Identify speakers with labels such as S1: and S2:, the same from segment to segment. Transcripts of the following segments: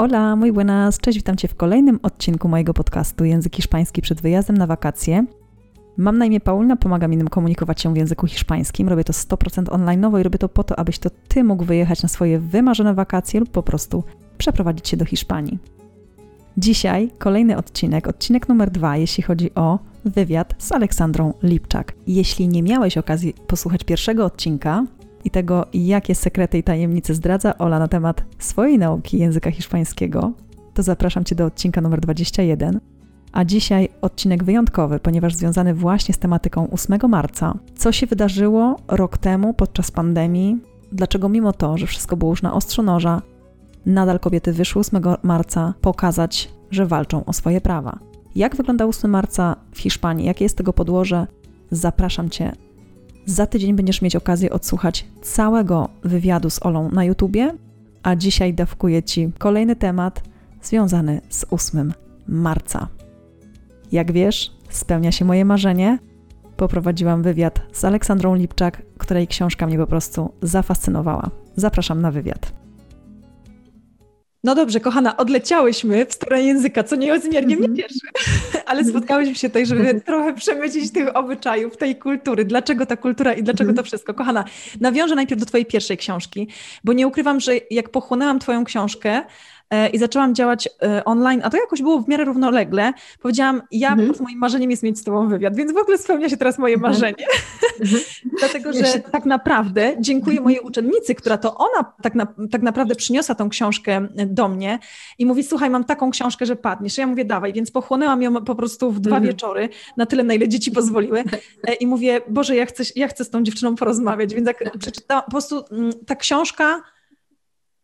S1: Hola, muy buenas, cześć, witam Cię w kolejnym odcinku mojego podcastu Język Hiszpański przed wyjazdem na wakacje. Mam na imię Paulina, pomagam innym komunikować się w języku hiszpańskim. Robię to 100% online i robię to po to, abyś to Ty mógł wyjechać na swoje wymarzone wakacje lub po prostu przeprowadzić się do Hiszpanii. Dzisiaj kolejny odcinek, odcinek numer dwa, jeśli chodzi o wywiad z Aleksandrą Lipczak. Jeśli nie miałeś okazji posłuchać pierwszego odcinka, i tego, jakie sekrety i tajemnice zdradza Ola na temat swojej nauki języka hiszpańskiego, to zapraszam Cię do odcinka numer 21. A dzisiaj odcinek wyjątkowy, ponieważ związany właśnie z tematyką 8 marca. Co się wydarzyło rok temu podczas pandemii? Dlaczego mimo to, że wszystko było już na ostrzu noża, nadal kobiety wyszły 8 marca pokazać, że walczą o swoje prawa? Jak wygląda 8 marca w Hiszpanii? Jakie jest tego podłoże? Zapraszam Cię za tydzień będziesz mieć okazję odsłuchać całego wywiadu z Olą na YouTubie, a dzisiaj dawkuję Ci kolejny temat związany z 8 marca. Jak wiesz, spełnia się moje marzenie. Poprowadziłam wywiad z Aleksandrą Lipczak, której książka mnie po prostu zafascynowała. Zapraszam na wywiad. No dobrze, kochana, odleciałyśmy w stronę języka, co niezmiernie mnie mhm. cieszy, ale spotkałyśmy się tutaj, żeby mhm. trochę przemycić tych obyczajów, tej kultury. Dlaczego ta kultura i dlaczego to mhm. wszystko? Kochana, nawiążę najpierw do Twojej pierwszej książki, bo nie ukrywam, że jak pochłonęłam Twoją książkę, i zaczęłam działać e, online, a to jakoś było w miarę równolegle. Powiedziałam, ja po prostu moim marzeniem jest mieć z Tobą wywiad, więc w ogóle spełnia się teraz moje mhm. marzenie. Mhm. Dlatego, że tak naprawdę dziękuję mhm. mojej uczennicy, która to ona tak, na, tak naprawdę przyniosła tą książkę do mnie i mówi, słuchaj, mam taką książkę, że padniesz. Ja mówię, dawaj, więc pochłonęłam ją po prostu w dwa mhm. wieczory, na tyle, na ile dzieci pozwoliły e, i mówię, Boże, ja chcę, ja chcę z tą dziewczyną porozmawiać, więc jak przeczytałam, po prostu mm, ta książka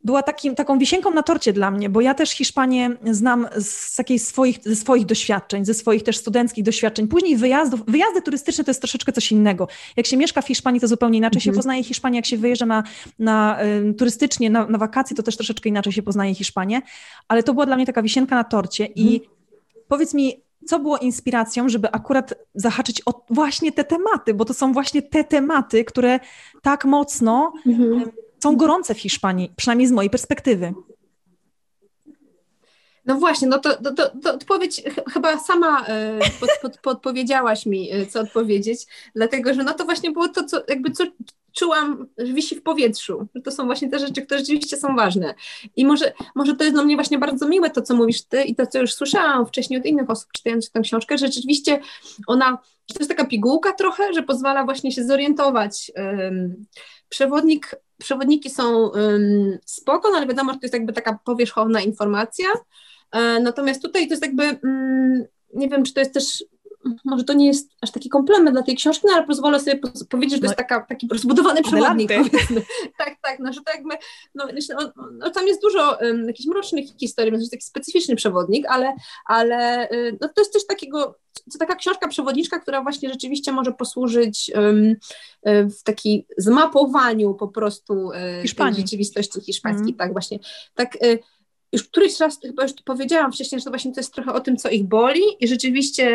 S1: była takim, taką wisienką na torcie dla mnie, bo ja też Hiszpanię znam z takiej swoich, ze swoich doświadczeń, ze swoich też studenckich doświadczeń. Później wyjazdów, wyjazdy turystyczne to jest troszeczkę coś innego. Jak się mieszka w Hiszpanii, to zupełnie inaczej mhm. się poznaje Hiszpanię, jak się wyjeżdża na, na y, turystycznie, na, na wakacje, to też troszeczkę inaczej się poznaje Hiszpanię, ale to była dla mnie taka wisienka na torcie i mhm. powiedz mi, co było inspiracją, żeby akurat zahaczyć o właśnie te tematy, bo to są właśnie te tematy, które tak mocno mhm są gorące w Hiszpanii, przynajmniej z mojej perspektywy.
S2: No właśnie, no to, to, to, odpowiedź chyba sama e, pod, pod, podpowiedziałaś mi, e, co odpowiedzieć, dlatego że no to właśnie było to, co jakby co czułam, że wisi w powietrzu, że to są właśnie te rzeczy, które rzeczywiście są ważne. I może, może to jest dla mnie właśnie bardzo miłe to, co mówisz ty i to, co już słyszałam wcześniej od innych osób czytających tę książkę, że rzeczywiście ona, to jest taka pigułka trochę, że pozwala właśnie się zorientować. Przewodnik przewodniki są um, spoko, no ale wiadomo, że to jest jakby taka powierzchowna informacja. E, natomiast tutaj to jest jakby, um, nie wiem, czy to jest też może to nie jest aż taki komplement dla tej książki, no ale pozwolę sobie powiedzieć, że to jest no taka, taki rozbudowany przewodnik. Tak, tak, no, że to jakby, no, no, tam jest dużo um, jakichś mrocznych historii, to jest taki specyficzny przewodnik, ale, ale y, no, to jest też takiego, to taka książka przewodniczka, która właśnie rzeczywiście może posłużyć um, w takiej zmapowaniu po prostu y, rzeczywistości hiszpańskiej, mm. tak właśnie, tak y, już któryś raz chyba już powiedziałam wcześniej, że to właśnie to jest trochę o tym, co ich boli i rzeczywiście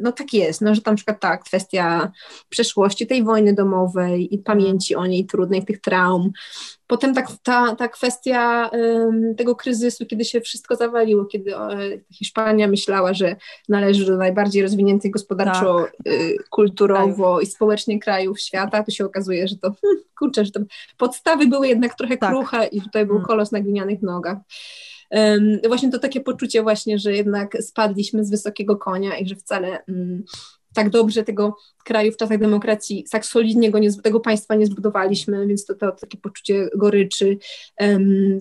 S2: no tak jest, no, że tam na przykład ta kwestia przeszłości, tej wojny domowej i pamięci o niej trudnej, tych traum. Potem tak, ta, ta kwestia um, tego kryzysu, kiedy się wszystko zawaliło, kiedy e, Hiszpania myślała, że należy do najbardziej rozwiniętych gospodarczo, tak. y, kulturowo tak. i społecznie krajów świata, to się okazuje, że to kurczę, że to podstawy były jednak trochę tak. kruche i tutaj był hmm. kolos na glinianych nogach właśnie to takie poczucie właśnie, że jednak spadliśmy z wysokiego konia i że wcale mm, tak dobrze tego kraju w czasach demokracji, tak solidnie go nie, tego państwa nie zbudowaliśmy, więc to, to takie poczucie goryczy,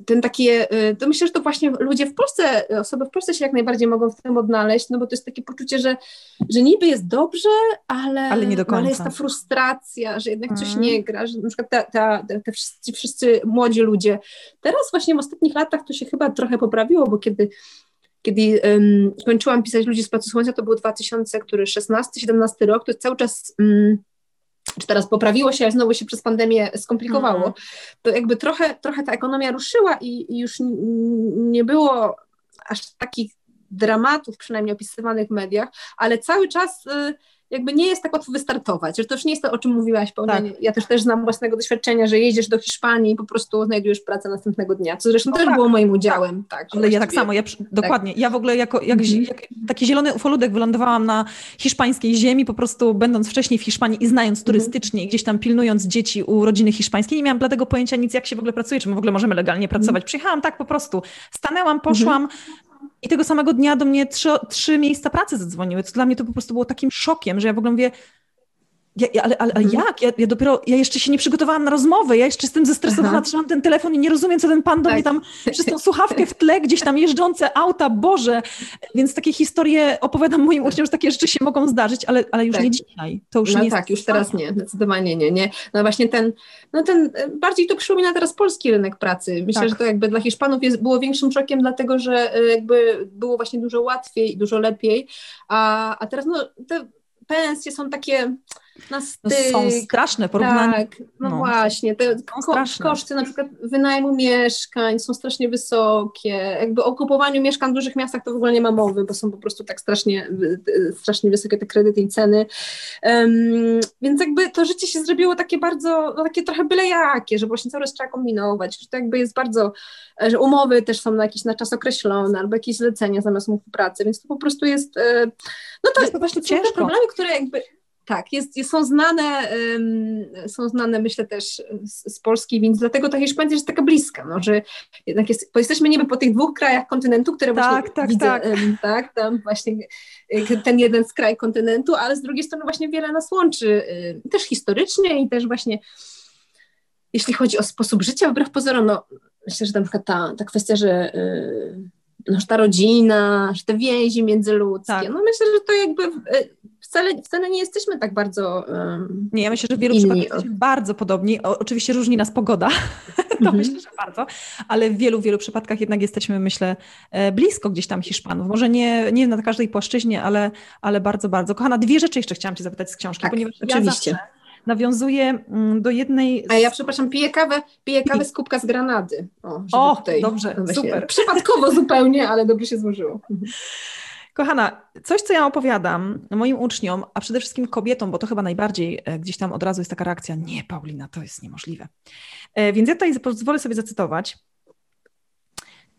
S2: ten takie, e, to myślę, że to właśnie ludzie w Polsce, osoby w Polsce się jak najbardziej mogą w tym odnaleźć, no bo to jest takie poczucie, że, że niby jest dobrze, ale,
S1: ale, nie do końca. ale
S2: jest ta frustracja, że jednak coś mhm. nie gra, że na przykład ta, ta, te wszyscy, wszyscy młodzi ludzie, teraz właśnie w ostatnich latach to się chyba trochę poprawiło, bo kiedy kiedy um, kończyłam pisać Ludzi z Placu Słońca, to był 2016-17 rok, to cały czas, um, czy teraz poprawiło się, ale znowu się przez pandemię skomplikowało, mm. to jakby trochę, trochę ta ekonomia ruszyła i, i już nie było aż takich dramatów przynajmniej opisywanych w mediach, ale cały czas y, jakby nie jest tak łatwo wystartować, że to już nie jest to, o czym mówiłaś. Tak. Ja też też znam własnego doświadczenia, że jedziesz do Hiszpanii i po prostu znajdujesz pracę następnego dnia, co zresztą no też tak, było moim udziałem. Tak, tak
S1: ale ja tak samo, ja, dokładnie. Ja w ogóle jako jak, mhm. jak taki zielony ufoludek wylądowałam na hiszpańskiej ziemi, po prostu będąc wcześniej w Hiszpanii i znając mhm. turystycznie i gdzieś tam pilnując dzieci u rodziny hiszpańskiej, nie miałam dlatego pojęcia nic, jak się w ogóle pracuje, czy my w ogóle możemy legalnie pracować. Mhm. Przyjechałam tak po prostu, stanęłam, poszłam, i tego samego dnia do mnie trzy, trzy miejsca pracy zadzwoniły, co dla mnie to po prostu było takim szokiem, że ja w ogóle mówię, ja, ja, ale, ale, mhm. jak? Ja, ja, dopiero, ja jeszcze się nie przygotowałam na rozmowę, ja jeszcze jestem zestresowana, trzymam ten telefon i nie rozumiem, co ten pan do tak. mnie tam przez tą słuchawkę w tle, gdzieś tam jeżdżące auta, Boże. Więc takie historie opowiadam moim uczniom, że takie rzeczy się mogą zdarzyć, ale, ale już tak. nie dzisiaj. To już
S2: no
S1: nie
S2: tak, już teraz nie, zdecydowanie nie, nie. No właśnie ten, no ten, bardziej to przypomina teraz polski rynek pracy. Myślę, tak. że to jakby dla Hiszpanów jest, było większym szokiem, dlatego, że e, jakby było właśnie dużo łatwiej i dużo lepiej, a, a teraz no te pensje są takie na styk.
S1: No są straszne porównanie.
S2: Tak, no, no właśnie. Te ko koszty na przykład wynajmu mieszkań są strasznie wysokie. Jakby o kupowaniu mieszkań w dużych miastach to w ogóle nie ma mowy, bo są po prostu tak strasznie, strasznie wysokie te kredyty i ceny. Um, więc jakby to życie się zrobiło takie bardzo, no takie trochę byle jakie, że właśnie cały czas trzeba kombinować, że to jakby jest bardzo, że umowy też są na jakiś na czas określone, albo jakieś zlecenia zamiast umów pracy, więc to po prostu jest, e, no to, jest to właśnie ciężko. problemy, które jakby tak, jest, są znane, um, są znane myślę też z, z, Polski, więc dlatego ta Hiszpania jest taka bliska, no, że jednak jest, bo jesteśmy niby po tych dwóch krajach kontynentu, które tak, właśnie tak, widzę, tak. Um, tak, tam właśnie y, ten jeden z kraj kontynentu, ale z drugiej strony właśnie wiele nas łączy, um, też historycznie i też właśnie jeśli chodzi o sposób życia, wbrew pozorom, no myślę, że na przykład ta, ta kwestia, że y, no, ta rodzina, że te więzi międzyludzkie, tak. no myślę, że to jakby y, wcale, wcale nie jesteśmy tak bardzo um,
S1: Nie, ja myślę, że w wielu inni. przypadkach jesteśmy bardzo podobni. O, oczywiście różni nas pogoda, to -hmm. myślę, że bardzo, ale w wielu, wielu przypadkach jednak jesteśmy, myślę, e, blisko gdzieś tam Hiszpanów. Może nie, nie na każdej płaszczyźnie, ale, ale bardzo, bardzo. Kochana, dwie rzeczy jeszcze chciałam Cię zapytać z książki,
S2: tak,
S1: ponieważ
S2: oczywiście.
S1: ja nawiązuje mm, do jednej...
S2: A ja przepraszam, piję kawę, piję kawę z kubka z granady.
S1: O, o tutaj dobrze, super.
S2: Przypadkowo zupełnie, ale dobrze się złożyło.
S1: Kochana, coś, co ja opowiadam moim uczniom, a przede wszystkim kobietom, bo to chyba najbardziej e, gdzieś tam od razu jest taka reakcja, nie, Paulina, to jest niemożliwe. E, więc ja tutaj pozwolę sobie zacytować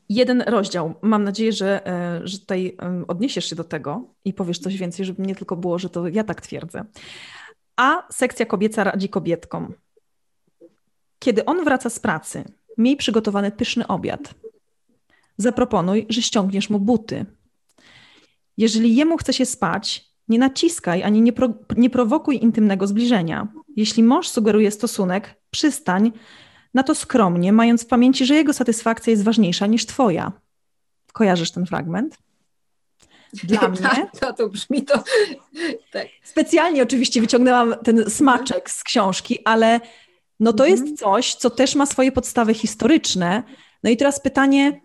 S1: jeden rozdział. Mam nadzieję, że, e, że tutaj odniesiesz się do tego i powiesz coś więcej, żeby nie tylko było, że to ja tak twierdzę. A sekcja kobieca radzi kobietkom. Kiedy on wraca z pracy, miej przygotowany pyszny obiad. Zaproponuj, że ściągniesz mu buty jeżeli jemu chce się spać, nie naciskaj ani nie, pro, nie prowokuj intymnego zbliżenia. Jeśli mąż sugeruje stosunek, przystań na to skromnie, mając w pamięci, że jego satysfakcja jest ważniejsza niż twoja. Kojarzysz ten fragment?
S2: Dla mnie. Tak, to, to brzmi to.
S1: Tak. Specjalnie oczywiście wyciągnęłam ten smaczek z książki, ale no to jest mhm. coś, co też ma swoje podstawy historyczne. No i teraz pytanie,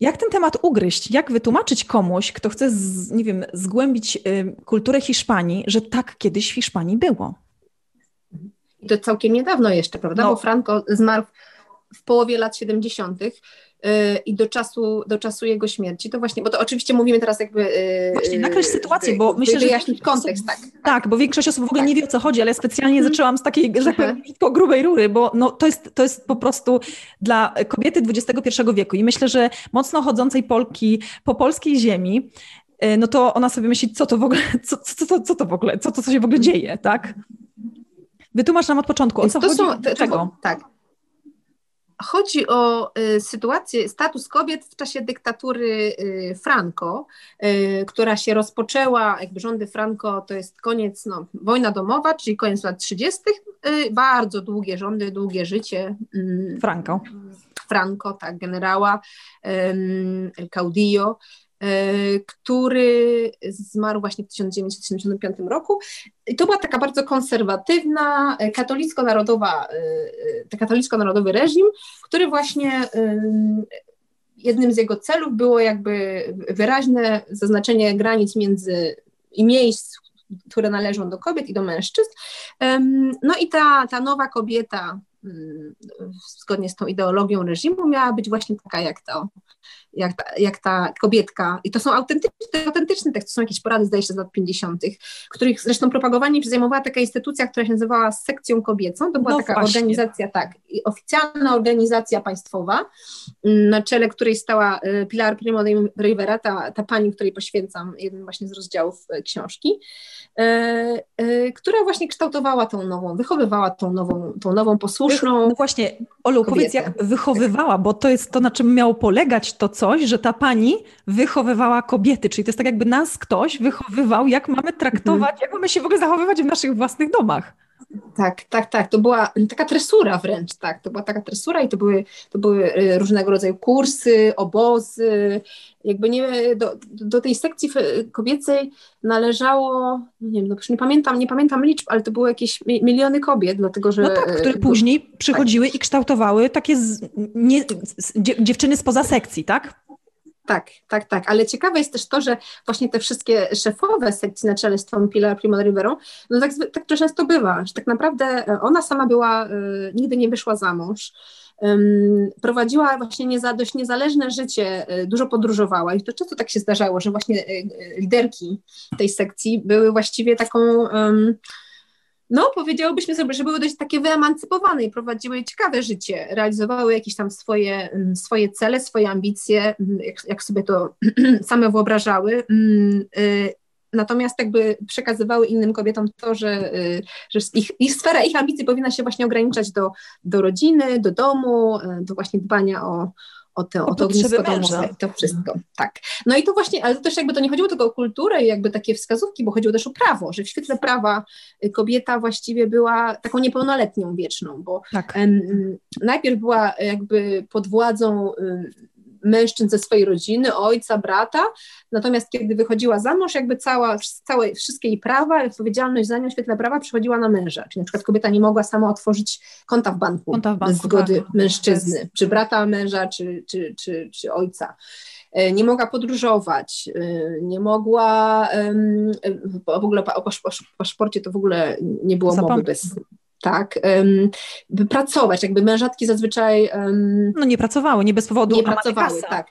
S1: jak ten temat ugryźć? Jak wytłumaczyć komuś, kto chce, z, nie wiem, zgłębić y, kulturę Hiszpanii, że tak kiedyś w Hiszpanii było?
S2: I to całkiem niedawno jeszcze, prawda? No. Bo Franco zmarł w połowie lat 70. Y, i do czasu, do czasu jego śmierci. To właśnie, bo to oczywiście mówimy teraz jakby... Y,
S1: właśnie nakreśl sytuację, bo myślę, że...
S2: Wyjaśnić kontekst, tak.
S1: Tak, bo większość osób w ogóle tak. nie wie o co chodzi, ale ja specjalnie hmm. zaczęłam z takiej, że tak powiem, grubej rury, bo no, to, jest, to jest po prostu dla kobiety XXI wieku i myślę, że mocno chodzącej Polki po polskiej ziemi, y, no to ona sobie myśli, co to w ogóle, co, co, co, co to w ogóle, co to co się w ogóle dzieje, tak? Wytłumacz nam od początku, o co to chodzi, są, to, czego?
S2: tak, Chodzi o y, sytuację, status kobiet w czasie dyktatury y, Franco, y, która się rozpoczęła, jakby rządy Franco to jest koniec, no, wojna domowa, czyli koniec lat 30., bardzo długie rządy, długie życie.
S1: Mm, Franco.
S2: Franco, tak, generała El Caudillo. E, który zmarł właśnie w 1975 roku. I to była taka bardzo konserwatywna, e, katolicko-narodowa, e, katolicko-narodowy reżim, który właśnie jednym z jego celów było jakby wyraźne zaznaczenie granic między i miejsc, które należą do kobiet i do mężczyzn. No i ta, ta nowa kobieta, zgodnie z tą ideologią reżimu, miała być właśnie taka jak to, jak ta, jak ta kobietka. I to są autentyczne, autentyczne teksty, to są jakieś porady, zdaje się, z lat 50., których zresztą propagowanie zajmowała taka instytucja, która się nazywała Sekcją Kobiecą. To była no taka właśnie. organizacja, tak, oficjalna organizacja państwowa, mm, na czele której stała y, Pilar Primo de Rivera, ta, ta pani, której poświęcam jeden właśnie z rozdziałów y, książki, y, która właśnie kształtowała tą nową, wychowywała tą nową, tą nową posłuszną.
S1: No właśnie, Olu, kobietę. powiedz, jak wychowywała, bo to jest to, na czym miało polegać to coś, że ta pani wychowywała kobiety, czyli to jest tak jakby nas ktoś wychowywał, jak mamy traktować, mhm. jak mamy się w ogóle zachowywać w naszych własnych domach.
S2: Tak, tak, tak. To była taka tresura wręcz, tak. To była taka tresura i to były, to były y, różnego rodzaju kursy, obozy. Jakby nie, do, do tej sekcji kobiecej należało, no nie wiem, no nie pamiętam, nie pamiętam liczb, ale to były jakieś miliony kobiet, dlatego że...
S1: No tak, które y, później przychodziły tak. i kształtowały takie z, nie, z, dziewczyny spoza sekcji, tak?
S2: Tak, tak, tak, ale ciekawe jest też to, że właśnie te wszystkie szefowe sekcji na czele z tą Pilar Primo Riverą, no tak, tak często bywa, że tak naprawdę e, ona sama była, y, nigdy nie wyszła za mąż, prowadziła właśnie nieza, dość niezależne życie, y, dużo podróżowała. I to często tak się zdarzało, że właśnie liderki tej sekcji były właściwie taką... no powiedziałobyśmy sobie, że były dość takie wyemancypowane i prowadziły ciekawe życie, realizowały jakieś tam swoje, mm, swoje cele, swoje ambicje, mm, jak, jak sobie to same wyobrażały. Mm, y, natomiast jakby przekazywały innym kobietom to, że, y, że ich, ich sfera ich ambicji powinna się właśnie ograniczać do, do rodziny, do domu, y, do właśnie dbania o, o, te, o, o to ognisko domowe, to wszystko, tak. No i to właśnie, ale to też jakby to nie chodziło tylko o kulturę i jakby takie wskazówki, bo chodziło też o prawo, że w świetle prawa y, kobieta właściwie była taką niepełnoletnią wieczną, bo tak. najpierw była jakby pod władzą um, mężczyzn ze swojej rodziny, ojca, brata, natomiast kiedy wychodziła za mąż, jakby cała, całe, wszystkie jej prawa, odpowiedzialność za nią w świetle prawa przychodziła na męża, czyli na przykład kobieta nie mogła sama otworzyć konta w banku, konta w banku bez zgody tak. mężczyzny, czy brata męża, czy, czy, czy, czy ojca. E, nie mogła podróżować, e, nie mogła, w ogóle o paszporcie to w ogóle nie było Zapom mowy bez, tak, by pracować, jakby mężatki zazwyczaj...
S1: no nie pracowały, nie bez powodu
S2: Nie pracowały, tak.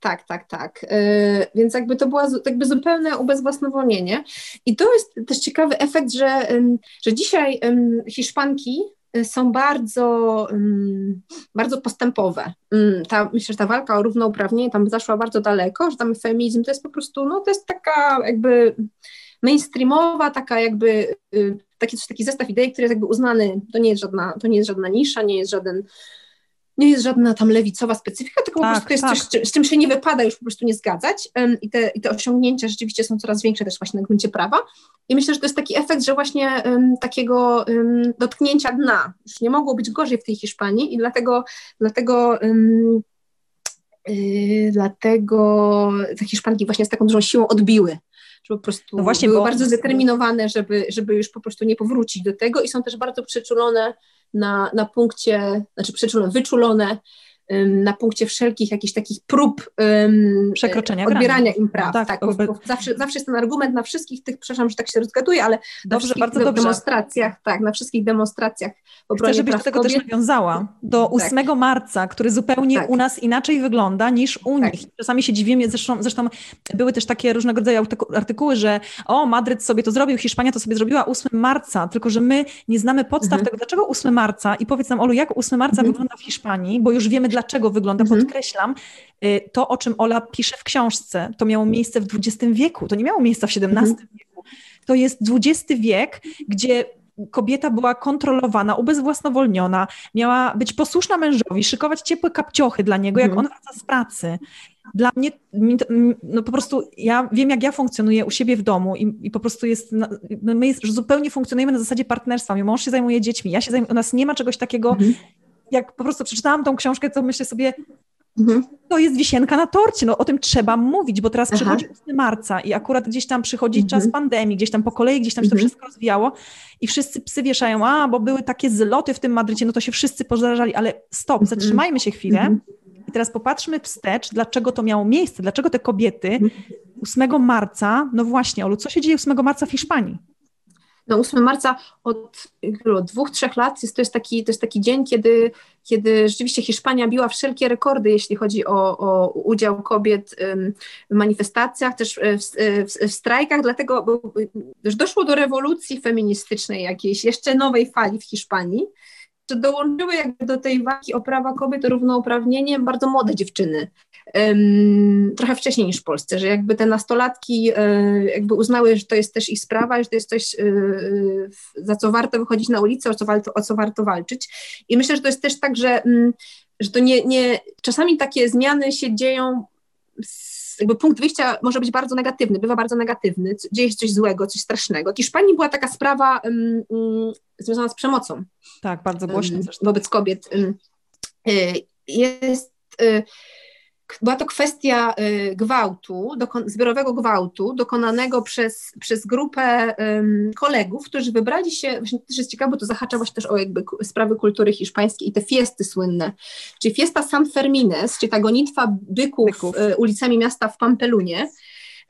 S2: Tak, tak, tak. Yy, więc jakby to było jakby zupełne ubezwłasnowolnienie. I to jest też ciekawy efekt, że, że dzisiaj Hiszpanki y, są bardzo, bardzo postępowe. Ta, myślę, że ta walka o równouprawnienie tam zaszła bardzo daleko, że tam feminizm to jest po prostu, no to jest taka jakby mainstreamowa, taka jakby y, taki, taki zestaw idei, który jest jakby uznany, to nie jest żadna, to nie jest żadna nisza, nie jest żaden nie jest żadna tam lewicowa specyfika, tylko tak, po prostu jest tak. coś, z czym się nie wypada już po prostu nie zgadzać. I te, i te osiągnięcia rzeczywiście są coraz większe też właśnie na gruncie prawa. I myślę, że to jest taki efekt, że właśnie um, takiego um, dotknięcia dna, już nie mogło być gorzej w tej Hiszpanii i dlatego, dlatego Yy, dlatego te Hiszpanki właśnie z taką dużą siłą odbiły po prostu no właśnie, były bo... bardzo zdeterminowane, żeby, żeby już po prostu nie powrócić do tego i są też bardzo przeczulone na, na punkcie, znaczy przeczulone, wyczulone na punkcie wszelkich jakichś takich prób um, przekroczenia odbierania granic. im praw. Tak, tak bo zawsze, zawsze jest ten argument na wszystkich tych, przepraszam, że tak się rozgaduję, ale dobrze, na wszystkich bardzo dobrze. demonstracjach, tak, na wszystkich demonstracjach
S1: Chcę, żebyś do tego kobiet. też nawiązała. Do 8 tak. marca, który zupełnie tak. u nas inaczej wygląda niż u tak. nich. Czasami się dziwimy, zresztą, zresztą były też takie różnego rodzaju artykuły, że o, Madryt sobie to zrobił, Hiszpania to sobie zrobiła 8 marca, tylko że my nie znamy podstaw mhm. tego, dlaczego 8 marca i powiedz nam, Olu, jak 8 marca mhm. wygląda w Hiszpanii, bo już wiemy, dla dlaczego wygląda, mhm. podkreślam, y, to, o czym Ola pisze w książce, to miało miejsce w XX wieku, to nie miało miejsca w XVII mhm. wieku. To jest XX wiek, gdzie kobieta była kontrolowana, ubezwłasnowolniona, miała być posłuszna mężowi, szykować ciepłe kapciochy dla niego, jak mhm. on wraca z pracy. Dla mnie, no po prostu, ja wiem, jak ja funkcjonuję u siebie w domu i, i po prostu jest, no my jest, zupełnie funkcjonujemy na zasadzie partnerstwa. Mój mąż się zajmuje dziećmi, ja się zajmuję, u nas nie ma czegoś takiego, mhm jak po prostu przeczytałam tą książkę, to myślę sobie, mhm. to jest wisienka na torcie, no o tym trzeba mówić, bo teraz Aha. przychodzi 8 marca i akurat gdzieś tam przychodzi mhm. czas pandemii, gdzieś tam po kolei, gdzieś tam się to mhm. wszystko rozwijało i wszyscy psy wieszają, a bo były takie zloty w tym Madrycie, no to się wszyscy pożarzali, ale stop, mhm. zatrzymajmy się chwilę i teraz popatrzmy wstecz, dlaczego to miało miejsce, dlaczego te kobiety 8 marca, no właśnie, Olu, co się dzieje 8 marca w Hiszpanii?
S2: No 8 marca od, od dwóch, trzech lat jest, to, jest taki, to jest taki dzień, kiedy, kiedy rzeczywiście Hiszpania biła wszelkie rekordy, jeśli chodzi o, o udział kobiet w manifestacjach, też w, w, w strajkach, dlatego już doszło do rewolucji feministycznej jakiejś, jeszcze nowej fali w Hiszpanii, że dołączyły jakby do tej walki o prawa kobiet, równouprawnienie bardzo młode dziewczyny. Um, trochę wcześniej niż w Polsce, że jakby te nastolatki um, jakby uznały, że to jest też ich sprawa, że to jest coś, um, za co warto wychodzić na ulicę, o co, warto, o co warto walczyć. I myślę, że to jest też tak, że, mm, że to nie, nie, czasami takie zmiany się dzieją jakby punkt wyjścia może być bardzo negatywny, bywa bardzo negatywny, dzieje się coś złego, coś strasznego. W Hiszpanii była taka sprawa um, um, związana z przemocą.
S1: Tak, bardzo głośno um,
S2: Wobec kobiet. Y, jest y, była to kwestia y, gwałtu, zbiorowego gwałtu, dokonanego przez, przez grupę kolegów, którzy wybrali się, właśnie też jest ciekawe, bo to zahacza właśnie też o jakby sprawy kultury hiszpańskiej i te fiesty słynne, czyli fiesta San Fermines, czyli ta gonitwa byków, byków. Y, ulicami miasta w Pampelunie,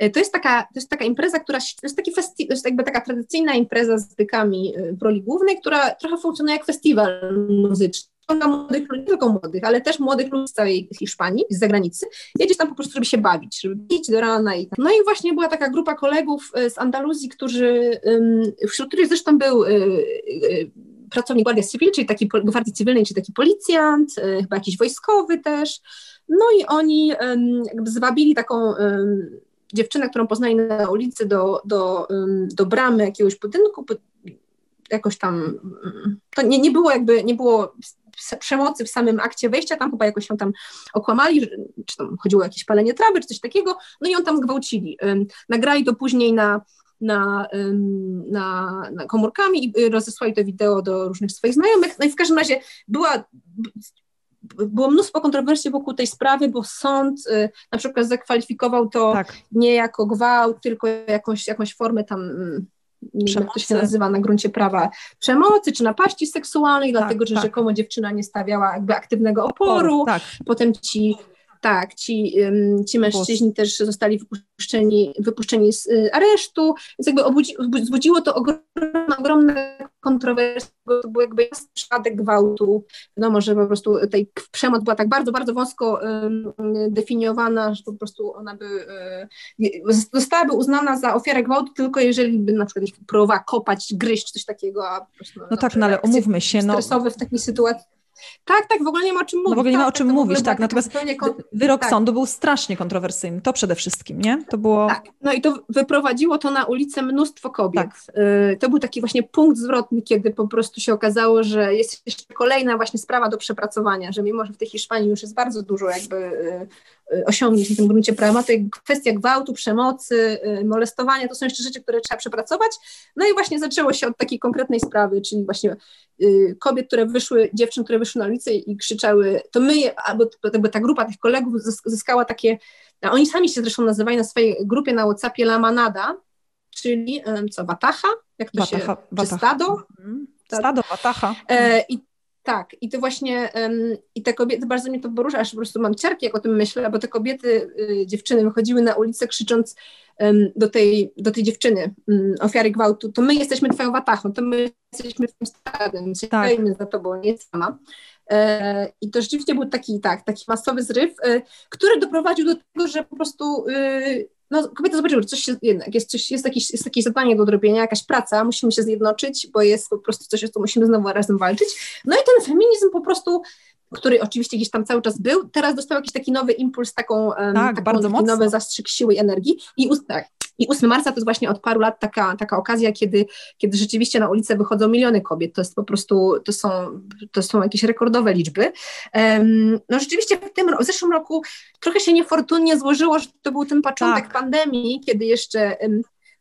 S2: y, to jest taka, to jest taka impreza, która, to jest taki festi, to jest jakby taka tradycyjna impreza z bykami w roli głównej, która trochę funkcjonuje jak festiwal muzyczny ściąga młodych ludzi, nie tylko młodych, ale też młodych ludzi z całej Hiszpanii, z zagranicy, jedziesz tam po prostu, żeby się bawić, żeby pić do rana i tak. No i właśnie była taka grupa kolegów e, z Andaluzji, którzy, wśród których zresztą był e, e, pracownik Guardia Civil, czyli taki gwardii cywilnej, czyli taki policjant, chyba jakiś wojskowy też. No i oni jakby zwabili taką dziewczynę, którą poznali na ulicy do, do, do bramy jakiegoś budynku, jakoś tam, to nie, nie było jakby, nie było przemocy w samym akcie wejścia, tam chyba jakoś się tam okłamali, czy tam chodziło o jakieś palenie trawy, czy coś takiego, no i on tam zgwałcili. Nagrali to później na, na, na, na komórkami i y, rozesłali to wideo do różnych swoich znajomych. No i w każdym razie była było mnóstwo kontrowersji wokół tej sprawy, bo sąd y, na przykład zakwalifikował to tak. nie jako gwałt, tylko jakąś, jakąś formę tam wiem, jak to się nazywa na gruncie prawa, przemocy czy napaści seksualnej, tak, dlatego że tak. rzekomo dziewczyna nie stawiała jakby aktywnego oporu, tak. potem ci tak, ci, ci mężczyźni też zostali wypuszczeni, wypuszczeni z y, aresztu, więc jakby obudzi, wzbudziło to ogromne, ogromne kontrowersje, bo to był jakby jasny przypadek gwałtu. Wiadomo, że po prostu tej przemoc była tak bardzo, bardzo wąsko definiowana, że po prostu ona by y, zostałaby uznana za ofiarę gwałtu tylko jeżeli by na przykład próbowała kopać, gryźć, coś takiego, a po prostu...
S1: No, no tak, no ale umówmy się,
S2: no... Stresowe w takiej sytuacji tak, tak, w ogóle nie ma o czym mówić.
S1: No w ogóle nie
S2: ma
S1: o czym
S2: tak,
S1: mówić, tak. Natomiast wyrok tak. sądu był strasznie kontrowersyjny, to przede wszystkim, nie? To było...
S2: Tak, no i to wyprowadziło to na ulicę mnóstwo kobiet. Tak. Y, to był taki właśnie punkt zwrotny, kiedy po prostu się okazało, że jest jeszcze kolejna właśnie sprawa do przepracowania, że mimo, że w tej Hiszpanii już jest bardzo dużo jakby y, osiągnięć na tym gruncie prawa, to kwestia gwałtu, przemocy, molestowania, to są jeszcze rzeczy, które trzeba przepracować. No i właśnie zaczęło się od takiej konkretnej sprawy, czyli właśnie kobiet, które wyszły, dziewczyn, które wyszły na ulicę i krzyczały, to my, albo ta grupa tych kolegów zyskała takie, a oni sami się zresztą nazywają na swojej grupie na Whatsappie La Manada, czyli co, Watacha? Jak to Watacha, się, Watacha. czy stado?
S1: Mhm. Stado, Watacha.
S2: E, I tak, i to właśnie, i te kobiety, bardzo mnie to porusza, aż po prostu mam ciarki, jak o tym myślę, bo te kobiety, y, dziewczyny wychodziły na ulicę krzycząc do, tej, do tej dziewczyny, um, ofiary gwałtu, to my jesteśmy twoją watachą, to my jesteśmy twoim stadem, tak. za tobą, nie sama. E, I to rzeczywiście był taki, tak, taki masowy zryw, e, który doprowadził do tego, że po prostu y, no, kobiety zobaczyły, że coś się, jednak jest, coś, jest, jakieś, jest jakieś zadanie do odrobienia, jakaś praca, musimy się zjednoczyć, bo jest po prostu coś, o co musimy znowu razem walczyć. No i ten feminizm po prostu który oczywiście gdzieś tam cały czas był, teraz dostał jakiś taki nowy impuls, taką, tak, taką bardzo taki nowy zastrzyk siły i energii. I, tak, i 8 marca to jest właśnie od paru lat taka, taka okazja, kiedy, kiedy rzeczywiście na ulicę wychodzą miliony kobiet. To jest po prostu, to są, to są jakieś rekordowe liczby. No rzeczywiście w tym w zeszłym roku trochę się niefortunnie złożyło, że to był ten początek tak. pandemii, kiedy jeszcze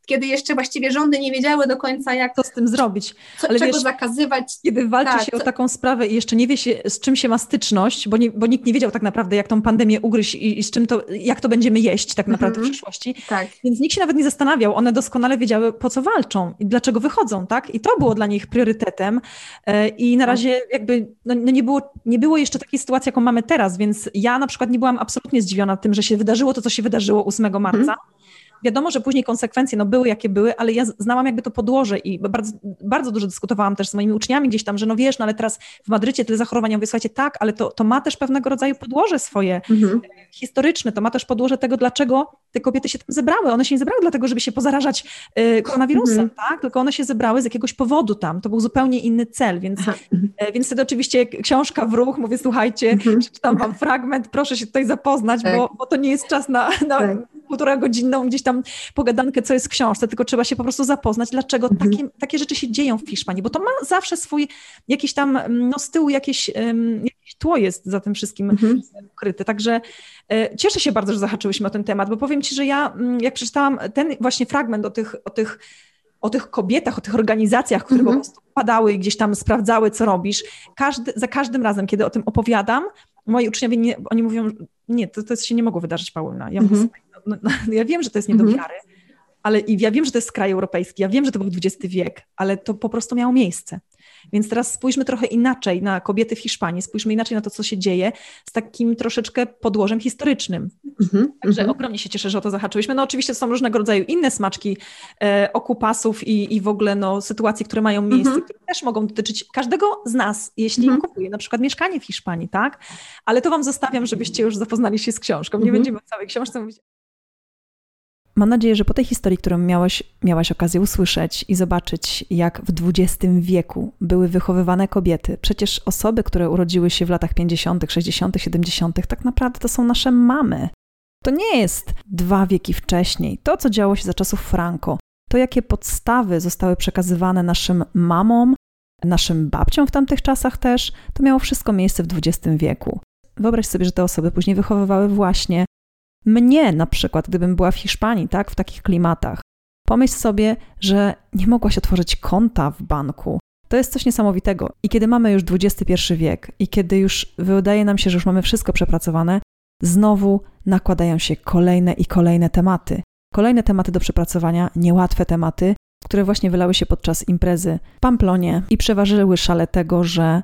S2: kiedy jeszcze właściwie rządy nie wiedziały do końca, jak
S1: to z tym zrobić.
S2: Co, Ale czego wiesz, zakazywać.
S1: Kiedy walczy tak, się co... o taką sprawę i jeszcze nie wie się, z czym się ma styczność, bo, nie, bo nikt nie wiedział tak naprawdę, jak tą pandemię ugryźć i, i z czym to, jak to będziemy jeść tak naprawdę w przyszłości. Tak. Więc nikt się nawet nie zastanawiał. One doskonale wiedziały, po co walczą i dlaczego wychodzą, tak? I to było dla nich priorytetem. E, I na tak. razie jakby no, no nie, było, nie było jeszcze takiej sytuacji, jaką mamy teraz, więc ja na przykład nie byłam absolutnie zdziwiona tym, że się wydarzyło to, co się wydarzyło 8 marca. -hmm wiadomo, że później konsekwencje no, były jakie były, ale ja znałam jakby to podłoże i bardzo, bardzo dużo dyskutowałam też z moimi uczniami gdzieś tam, że no wiesz, no ale teraz w Madrycie tyle zachorowań, ja mówię, słuchajcie, tak, ale to, to ma też pewnego rodzaju podłoże swoje mhm. historyczne, to ma też podłoże tego, dlaczego te kobiety się tam zebrały. One się nie zebrały dlatego, żeby się pozarażać y, koronawirusem, mhm. tak? Tylko one się zebrały z jakiegoś powodu tam. To był zupełnie inny cel, więc, y, więc wtedy oczywiście książka w ruch, mówię, słuchajcie, mhm. przeczytam wam fragment, proszę się tutaj zapoznać, tak. bo, bo to nie jest czas na, na tak. Półtora godzinną gdzieś tam pogadankę, co jest w książce, tylko trzeba się po prostu zapoznać, dlaczego mhm. takie, takie rzeczy się dzieją w Hiszpanii, bo to ma zawsze swój jakiś tam, no z tyłu jakieś, um, jakieś tło jest za tym wszystkim mhm. ukryte. Także e, cieszę się bardzo, że zahaczyłyśmy o ten temat, bo powiem Ci, że ja mm, jak przeczytałam ten właśnie fragment o tych, o tych o tych kobietach, o tych organizacjach, które po mhm. prostu padały i gdzieś tam sprawdzały, co robisz. Każdy, za każdym razem, kiedy o tym opowiadam, moi uczniowie, nie, oni mówią, nie, to, to się nie mogło wydarzyć, Paulina. Ja, mówię, no, no, ja wiem, że to jest nie do wiary, ale i ja wiem, że to jest kraj europejski, ja wiem, że to był XX wiek, ale to po prostu miało miejsce. Więc teraz spójrzmy trochę inaczej na kobiety w Hiszpanii, spójrzmy inaczej na to, co się dzieje, z takim troszeczkę podłożem historycznym. Mm-hmm, Także mm-hmm. ogromnie się cieszę, że o to zahaczyłyśmy. No oczywiście są różnego rodzaju inne smaczki e, okupasów i, i w ogóle no, sytuacji, które mają miejsce, mm-hmm. które też mogą dotyczyć każdego z nas, jeśli mhm. kupuje na przykład mieszkanie w Hiszpanii, tak? Ale to Wam zostawiam, żebyście już zapoznali się z książką. Nie mhm. będziemy o całej książce mówić, Mam nadzieję, że po tej historii, którą miałeś, miałaś okazję usłyszeć i zobaczyć, jak w XX wieku były wychowywane kobiety, przecież osoby, które urodziły się w latach 50., 60., 70., tak naprawdę to są nasze mamy. To nie jest dwa wieki wcześniej. To, co działo się za czasów Franco, to jakie podstawy zostały przekazywane naszym mamom, naszym babciom w tamtych czasach też, to miało wszystko miejsce w XX wieku. Wyobraź sobie, że te osoby później wychowywały właśnie mnie na przykład, gdybym była w Hiszpanii, tak, w takich klimatach. Pomyśl sobie, że nie mogłaś otworzyć konta w banku. To jest coś niesamowitego. I kiedy mamy już XXI wiek i kiedy już wydaje nam się, że już mamy wszystko przepracowane, znowu nakładają się kolejne i kolejne tematy. Kolejne tematy do przepracowania, niełatwe tematy, które właśnie wylały się podczas imprezy w Pamplonie i przeważyły szale tego, że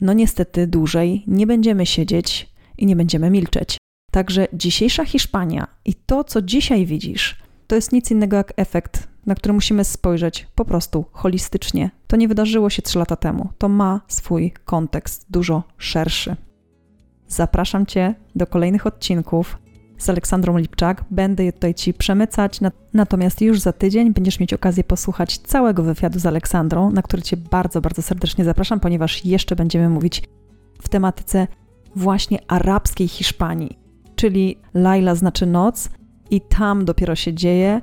S1: no niestety dłużej nie będziemy siedzieć i nie będziemy milczeć. Także dzisiejsza Hiszpania i to, co dzisiaj widzisz, to jest nic innego jak efekt, na który musimy spojrzeć po prostu holistycznie. To nie wydarzyło się trzy lata temu, to ma swój kontekst dużo szerszy. Zapraszam Cię do kolejnych odcinków z Aleksandrą Lipczak. Będę je tutaj Ci przemycać, natomiast już za tydzień będziesz mieć okazję posłuchać całego wywiadu z Aleksandrą, na który Cię bardzo, bardzo serdecznie zapraszam, ponieważ jeszcze będziemy mówić w tematyce właśnie arabskiej Hiszpanii czyli Laila znaczy noc, i tam dopiero się dzieje.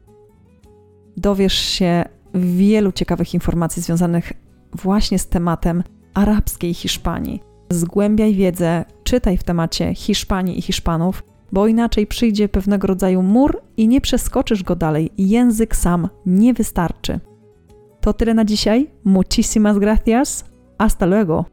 S1: Dowiesz się wielu ciekawych informacji związanych właśnie z tematem arabskiej Hiszpanii. Zgłębiaj wiedzę, czytaj w temacie Hiszpanii i Hiszpanów, bo inaczej przyjdzie pewnego rodzaju mur i nie przeskoczysz go dalej. Język sam nie wystarczy. To tyle na dzisiaj. Muchísimas gracias. Hasta luego.